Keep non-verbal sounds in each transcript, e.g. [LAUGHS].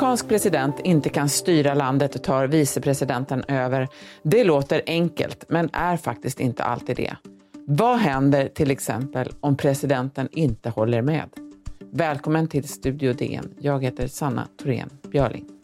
En amerikansk president inte kan styra landet tar vicepresidenten över. Det låter enkelt, men är faktiskt inte alltid det. Vad händer till exempel om presidenten inte håller med? Välkommen till Studio DN. Jag heter Sanna Thorén Björling.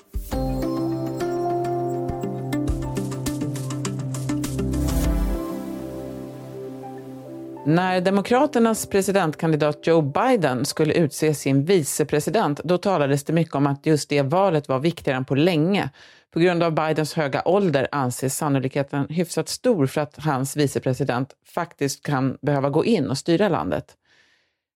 När Demokraternas presidentkandidat Joe Biden skulle utse sin vicepresident, då talades det mycket om att just det valet var viktigare än på länge. På grund av Bidens höga ålder anses sannolikheten hyfsat stor för att hans vicepresident faktiskt kan behöva gå in och styra landet.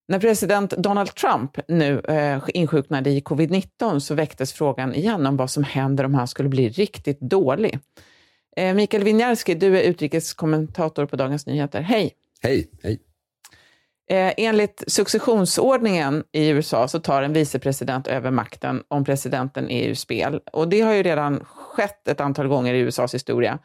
När president Donald Trump nu eh, insjuknade i covid-19 så väcktes frågan igen om vad som händer om han skulle bli riktigt dålig. Eh, Mikael Winjarski, du är utrikeskommentator på Dagens Nyheter. Hej! Hej, hej. Eh, enligt successionsordningen i USA så tar en vicepresident över makten om presidenten är ur spel. Och det har ju redan skett ett antal gånger i USAs historia.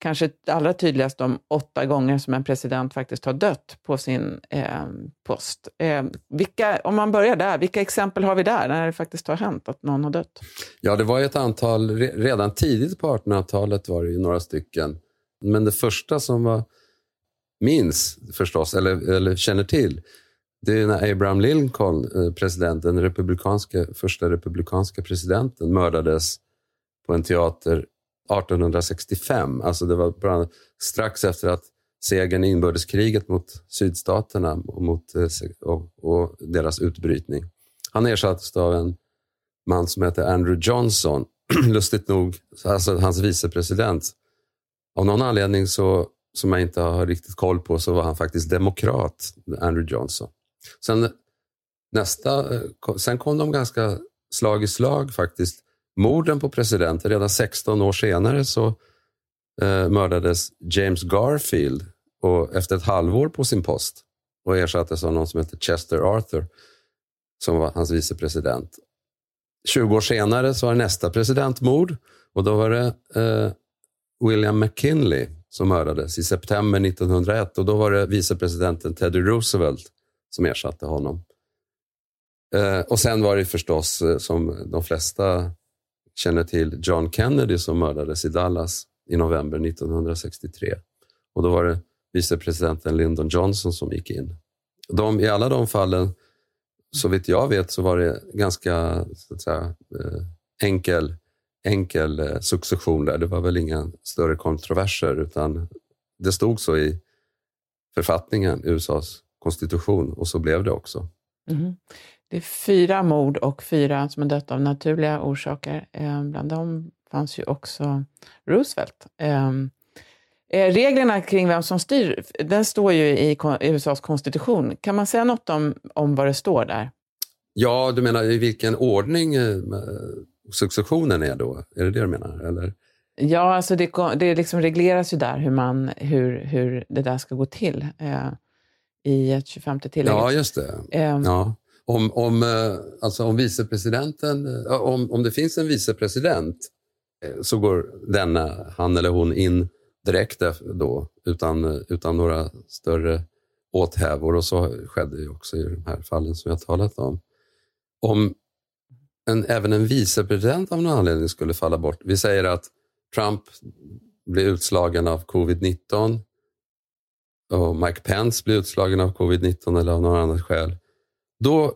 Kanske allra tydligast de åtta gånger som en president faktiskt har dött på sin eh, post. Eh, vilka, om man börjar där, vilka exempel har vi där när det faktiskt har hänt att någon har dött? Ja, det var ju ett antal, redan tidigt på 1800-talet var det ju några stycken. Men det första som var minns förstås, eller, eller känner till, det är när Abraham Lincoln, eh, presidenten, den republikanska, första republikanska presidenten, mördades på en teater 1865. Alltså det var bland, strax efter att segern i inbördeskriget mot sydstaterna och, mot, eh, och, och deras utbrytning. Han ersattes av en man som heter Andrew Johnson. [CLEARS THROAT] Lustigt nog, alltså hans vicepresident. Av någon anledning så som jag inte har riktigt koll på, så var han faktiskt demokrat, Andrew Johnson. Sen, nästa, eh, sen kom de ganska slag i slag faktiskt. Morden på presidenter. Redan 16 år senare så eh, mördades James Garfield och efter ett halvår på sin post och ersattes av någon som hette Chester Arthur som var hans vicepresident. 20 år senare så var nästa presidentmord och då var det eh, William McKinley som mördades i september 1901 och då var det vicepresidenten Teddy Roosevelt som ersatte honom. Eh, och sen var det förstås, eh, som de flesta känner till, John Kennedy som mördades i Dallas i november 1963. Och då var det vicepresidenten Lyndon Johnson som gick in. De, I alla de fallen, så vitt jag vet, så var det ganska så att säga, eh, enkel enkel eh, succession där. Det var väl inga större kontroverser utan det stod så i författningen, USAs konstitution och så blev det också. Mm. Det är fyra mord och fyra som har dött av naturliga orsaker. Eh, bland dem fanns ju också Roosevelt. Eh, reglerna kring vem som styr, den står ju i USAs konstitution. Kan man säga något om, om vad det står där? Ja, du menar i vilken ordning successionen är då? Är det det du menar? Eller? Ja, alltså det, det liksom regleras ju där hur, man, hur, hur det där ska gå till eh, i ett 25 tillägg. Ja, just det. Eh, ja. Om, om, eh, alltså om vicepresidenten, eh, om, om det finns en vicepresident eh, så går denna, han eller hon in direkt då utan, utan några större åthävor och så skedde ju också i de här fallen som jag talat om. Om en, även en vicepresident av någon anledning skulle falla bort. Vi säger att Trump blir utslagen av covid-19 och Mike Pence blir utslagen av covid-19 eller av något annat skäl. [CLEARS THROAT] Då,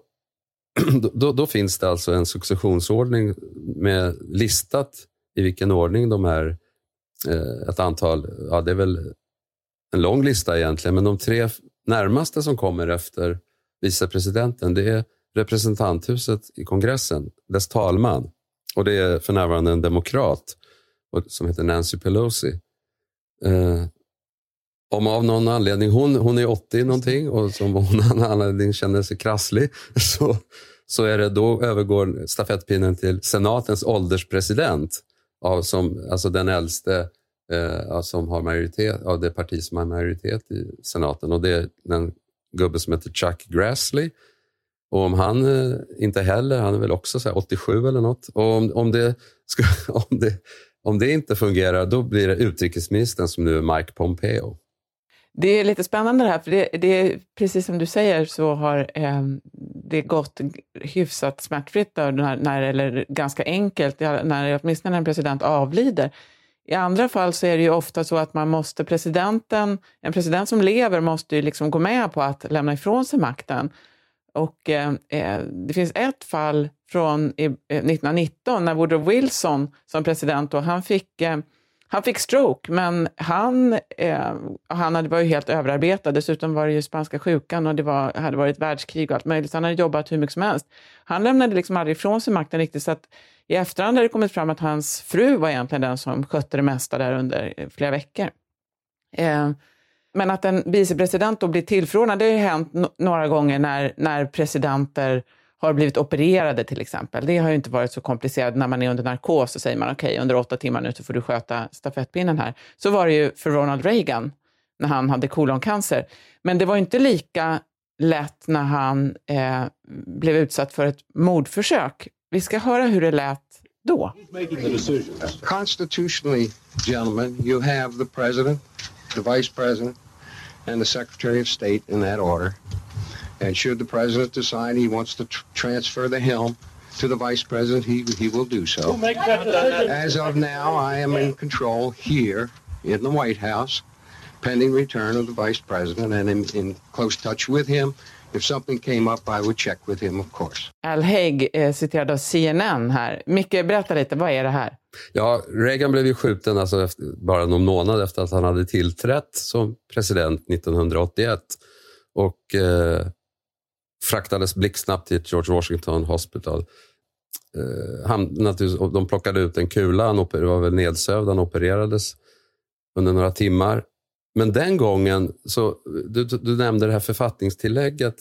då, då, finns det alltså en successionsordning med listat i vilken ordning de är eh, ett antal, ja det är väl en lång lista egentligen, men de tre närmaste som kommer efter vicepresidenten, det är representanthuset i kongressen, dess talman, och det är för närvarande en demokrat som heter Nancy Pelosi. Eh, om av någon anledning, hon, hon är 80 någonting och som hon av någon [LAUGHS] anledning känner sig krasslig, [LAUGHS] så, så är det då övergår stafettpinnen till senatens ålderspresident, av som, alltså den äldste eh, som har majoritet, av det parti som har majoritet i senaten. Och det är den gubbe som heter Chuck Grassley och om han eh, inte heller, han är väl också så 87 eller något, och om, om, det, [LAUGHS] om, det, om det inte fungerar, då blir det utrikesministern som nu är Mike Pompeo. Det är lite spännande det här, för det, det är precis som du säger så har eh, det gått hyfsat smärtfritt, då, när, när, eller ganska enkelt, när, åtminstone när en president avlider. I andra fall så är det ju ofta så att man måste, presidenten, en president som lever måste ju liksom gå med på att lämna ifrån sig makten. Och eh, eh, det finns ett fall från eh, 1919 när Woodrow Wilson som president, då, han fick eh, han fick stroke, men han, eh, han var ju helt överarbetad. Dessutom var det ju spanska sjukan och det var, hade varit världskrig och allt möjligt. han hade jobbat hur mycket som helst. Han lämnade liksom aldrig ifrån sig makten riktigt. Så att I efterhand har det kommit fram att hans fru var egentligen den som skötte det mesta där under eh, flera veckor. Eh, men att en vicepresident då blir tillförordnad, det har ju hänt några gånger när, när presidenter har blivit opererade till exempel. Det har ju inte varit så komplicerat när man är under narkos så säger man okej, okay, under åtta timmar nu så får du sköta stafettpinnen här. Så var det ju för Ronald Reagan när han hade koloncancer. Men det var inte lika lätt när han eh, blev utsatt för ett mordförsök. Vi ska höra hur det lät då. Constitutionally, gentlemen, you have the president, the vice president and the secretary of state in that order. And should the president decide he wants to tr transfer the helm to the vice president, he, he will do so. As of now, I am in control here in the White House, pending return of the vice president, and in, in close touch with him. If something came up, I would check with him, of course. Al Haig eh, citerad av CNN här. Micke, berätta lite, vad är det här? Ja, Reagan blev ju skjuten alltså efter, bara någon månad efter att han hade tillträtt som president 1981. Och eh, fraktades blixtsnabbt till George Washington Hospital. Eh, han, de plockade ut en kula, han oper, var väl nedsövd, han opererades under några timmar. Men den gången, så, du, du nämnde det här författningstillägget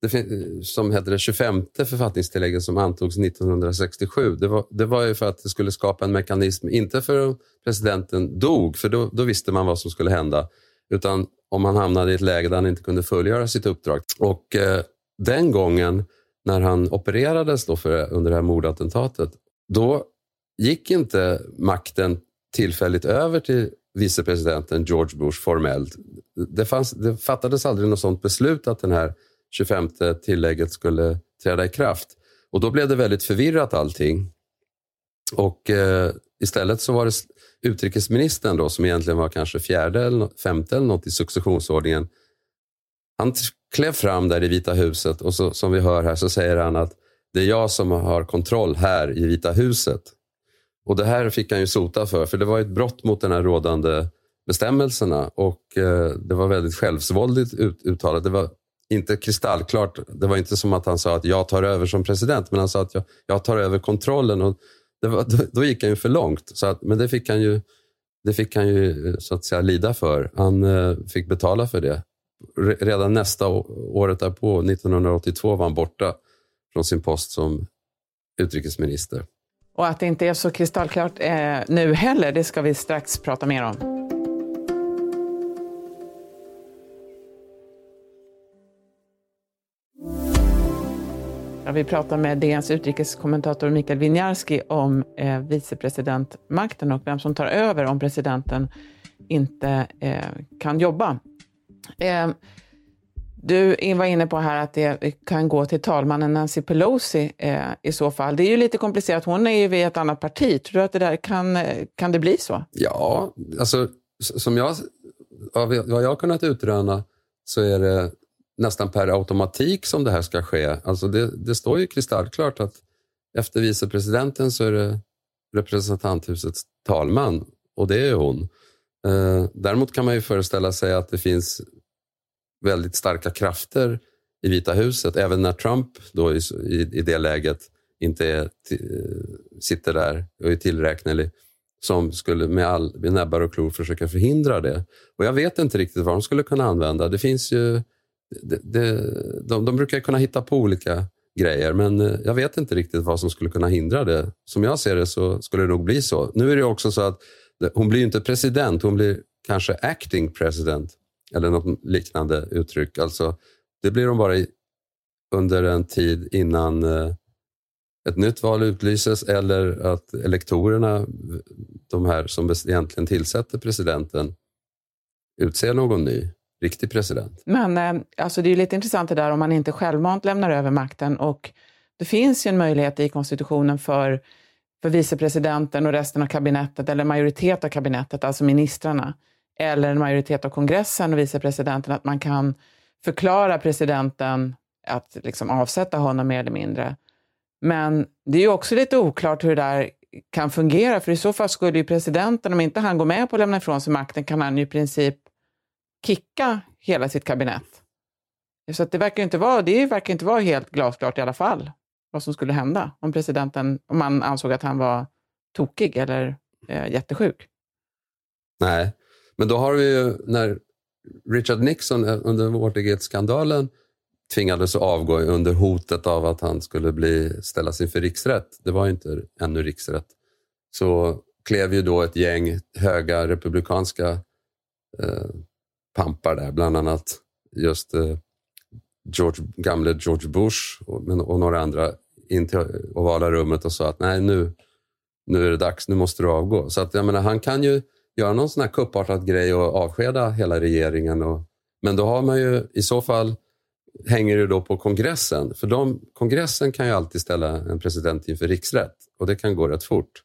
det, som hette det 25 författningstillägget som antogs 1967. Det var, det var ju för att det skulle skapa en mekanism, inte för att presidenten dog, för då, då visste man vad som skulle hända, utan om han hamnade i ett läge där han inte kunde fullgöra sitt uppdrag. Och eh, den gången när han opererades då för, under det här mordattentatet, då gick inte makten tillfälligt över till vicepresidenten George Bush formellt. Det, fanns, det fattades aldrig något sådant beslut att det här 25 tillägget skulle träda i kraft. Och då blev det väldigt förvirrat allting. Och eh, istället så var det utrikesministern då, som egentligen var kanske fjärde eller femte eller något i successionsordningen. Han klev fram där i Vita huset och så, som vi hör här så säger han att det är jag som har kontroll här i Vita huset. Och det här fick han ju sota för, för det var ett brott mot den här rådande bestämmelserna och eh, det var väldigt självsvåldigt ut, uttalat. Det var inte kristallklart. Det var inte som att han sa att jag tar över som president, men han sa att jag, jag tar över kontrollen. Och det var, då, då gick han ju för långt. Så att, men det fick han ju, det fick han ju eh, så att säga lida för. Han eh, fick betala för det redan nästa året därpå, 1982, var han borta från sin post som utrikesminister. Och att det inte är så kristallklart eh, nu heller, det ska vi strax prata mer om. Vi pratar med DNs utrikeskommentator Mikael Winiarski om eh, vicepresidentmakten och vem som tar över om presidenten inte eh, kan jobba. Eh, du var inne på här att det kan gå till talmannen Nancy Pelosi eh, i så fall. Det är ju lite komplicerat. Hon är ju vid ett annat parti. Tror du att det där kan, eh, kan det bli så? Ja, alltså som jag, av vad jag har kunnat utröna så är det nästan per automatik som det här ska ske. Alltså det, det står ju kristallklart att efter vicepresidenten så är det representanthusets talman och det är hon. Eh, däremot kan man ju föreställa sig att det finns väldigt starka krafter i Vita huset, även när Trump då i, i, det läget inte är, eh, sitter där och är tillräknelig, som skulle med, all, med näbbar och klor försöka förhindra det. Och Jag vet inte riktigt vad de skulle kunna använda. Det finns ju, det, det, de, de brukar kunna hitta på olika grejer, men eh, jag vet inte riktigt vad som skulle kunna hindra det. Som jag ser det så skulle det nog bli så. Nu är det också så att hon blir inte president, hon blir kanske acting president eller något liknande uttryck. Alltså, det blir de bara i, under en tid innan eh, ett nytt val utlyses eller att elektorerna, de här som egentligen tillsätter presidenten, utser någon ny. riktig president. Men eh, alltså det är lite intressant det där om man inte självmant lämnar över makten och det finns ju en möjlighet i konstitutionen för, för vicepresidenten och resten av kabinettet, eller majoritet av kabinettet, alltså ministrarna, eller en majoritet av kongressen och vicepresidenten, att man kan förklara presidenten att liksom avsätta honom mer eller mindre. Men det är ju också lite oklart hur det där kan fungera, för i så fall skulle ju presidenten, om inte han går med på att lämna ifrån sig makten, kan han ju i princip kicka hela sitt kabinett. Så att det verkar inte vara, det verkar inte vara helt glasklart i alla fall vad som skulle hända om presidenten, om man ansåg att han var tokig eller eh, jättesjuk. Nej, men då har vi ju när Richard Nixon eh, under Watergate-skandalen tvingades avgå under hotet av att han skulle bli, ställas inför riksrätt. Det var ju inte ännu riksrätt. Så klev ju då ett gäng höga republikanska eh, pampar där, bland annat just eh, George, gamle George Bush och, och några andra in till ovala rummet och sa att nej nu, nu är det dags, nu måste du avgå. Så att, jag menar, han kan ju göra någon sån här kuppartad grej och avskeda hela regeringen. Och, men då har man ju i så fall hänger det då på kongressen. För de, kongressen kan ju alltid ställa en president inför riksrätt och det kan gå rätt fort.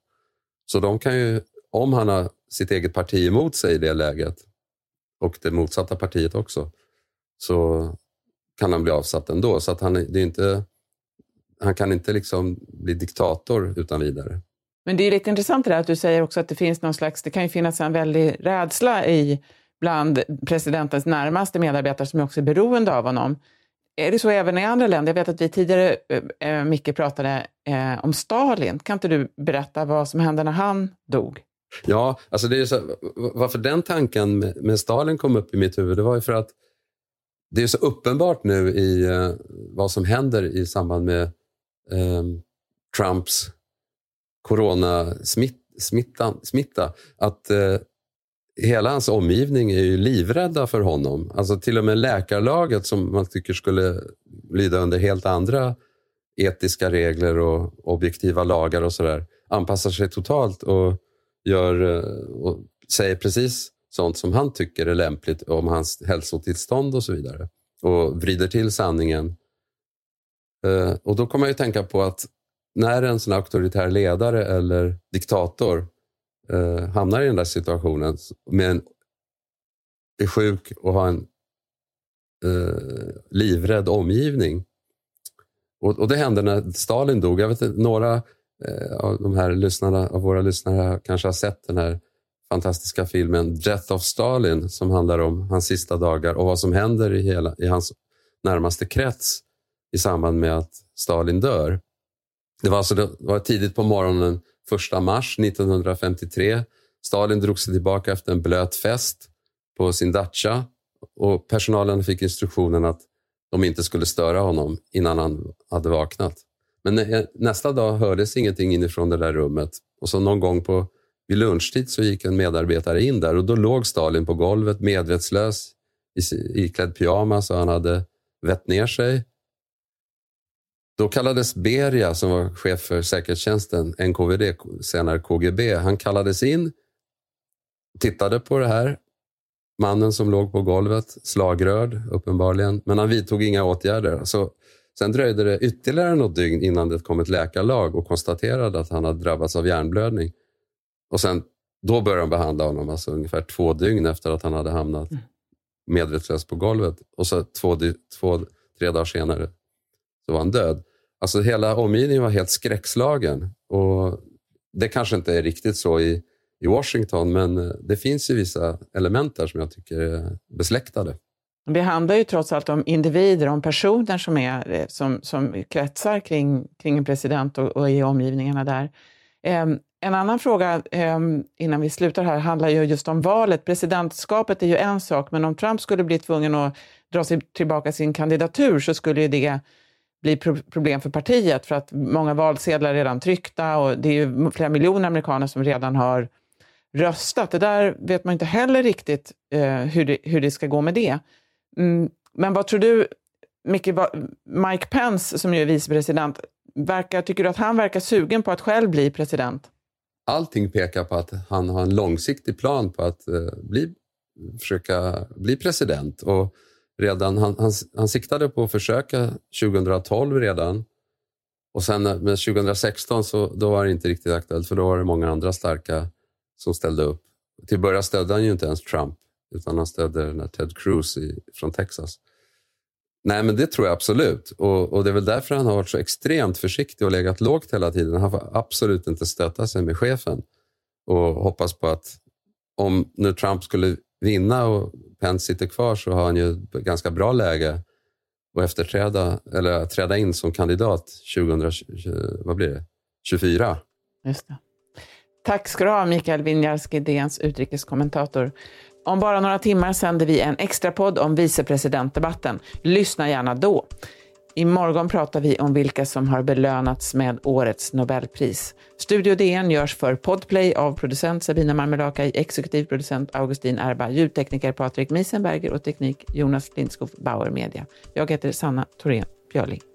Så de kan ju, om han har sitt eget parti emot sig i det läget och det motsatta partiet också, så kan han bli avsatt ändå. Så att han, det är inte, han kan inte liksom bli diktator utan vidare. Men det är lite intressant det där att du säger också att det finns någon slags, det kan ju finnas en väldig rädsla i bland presidentens närmaste medarbetare som också är beroende av honom. Är det så även i andra länder? Jag vet att vi tidigare, eh, eh Micke, pratade eh, om Stalin. Kan inte du berätta vad som hände när han dog? Ja, alltså det är så, varför den tanken med, med Stalin kom upp i mitt huvud, det var ju för att det är så uppenbart nu i eh, vad som händer i samband med eh, Trumps coronasmitta, att eh, hela hans omgivning är ju livrädda för honom. Alltså till och med läkarlaget som man tycker skulle lyda under helt andra etiska regler och objektiva lagar och sådär anpassar sig totalt och, gör, eh, och säger precis sånt som han tycker är lämpligt om hans hälsotillstånd och så vidare och vrider till sanningen. Eh, och då kommer jag ju tänka på att när en sån auktoritär ledare eller diktator eh, hamnar i den där situationen med en, är sjuk och har en eh, livrädd omgivning. Och, och, det hände när Stalin dog. Jag vet inte, några eh, av, de här lyssnarna, av våra lyssnare kanske har sett den här fantastiska filmen Death of Stalin som handlar om hans sista dagar och vad som händer i, hela, i hans närmaste krets i samband med att Stalin dör. Det var, alltså, det var tidigt på morgonen 1 mars 1953. Stalin drog sig tillbaka efter en blöt fest på sin dacha och personalen fick instruktionen att de inte skulle störa honom innan han hade vaknat. Men nästa dag hördes ingenting inifrån det där rummet och så någon gång på vid lunchtid så gick en medarbetare in där och då låg Stalin på golvet medvetslös iklädd pyjamas och han hade vett ner sig då kallades Beria, som var chef för säkerhetstjänsten, NKVD, senare KGB, han kallades in, tittade på det här. Mannen som låg på golvet, slagrörd uppenbarligen, men han vidtog inga åtgärder. Så, sen dröjde det ytterligare något dygn innan det kom ett läkarlag och konstaterade att han hade drabbats av hjärnblödning. Och sen, då började de behandla honom, alltså ungefär två dygn efter att han hade hamnat mm. medvetslös på golvet. Och så två, två, tre dagar senare så var han död. Alltså hela omgivningen var helt skräckslagen. Och det kanske inte är riktigt så i, i Washington, men eh, det finns ju vissa element där som jag tycker är besläktade. Det handlar ju trots allt om individer, om personer som, är, eh, som, som kretsar kring, kring en president och, och i omgivningarna där. Um, en annan fråga um, innan vi slutar här handlar ju just om valet. Presidentskapet är ju en sak, men om Trump skulle bli tvungen att dra sig tillbaka sin kandidatur så skulle ju det bli problem för partiet för att många valsedlar är redan tryckta och det är ju flera miljoner amerikaner som redan har röstat. Det där vet man inte heller riktigt eh, hur, det, hur det ska gå med det. Mm, men vad tror du, Micke, Mike Pence som ju är vicepresident, verkar, tycker du att han verkar sugen på att själv bli president? Allting pekar på att han har en långsiktig plan på att eh, bli försöka bli president. Och redan, han, han, han siktade på att försöka 2012 redan. Och sen eh, med 2016 så då var det inte riktigt aktuellt för då var det många andra starka som ställde upp. Till början stödde han ju inte ens Trump utan han stödde den Ted Cruz i, från Texas. Nej, men det tror jag absolut. Och, och, det är väl därför han har varit så extremt försiktig och legat lågt hela tiden. Han får absolut inte stöta sig med chefen och hoppas på att om nu Trump skulle vinna och Pence sitter kvar så har han ju ett ganska bra läge att efterträda, eller träda in som kandidat 2024. vad blir det? 24. Just det. Tack ska du ha, Mikael Winjarski, DNs utrikeskommentator. Om bara några timmar sänder vi en extra podd om vicepresidentdebatten. Lyssna gärna då. Imorgon pratar vi om vilka som har belönats med årets Nobelpris. Studio DN görs för Podplay av producent Sabina Marmelakai, exekutiv producent Augustin Erba, ljudtekniker Patrik Miesenberger och teknik Jonas Lindskog Bauer Media. Jag heter Sanna Thorén Björling.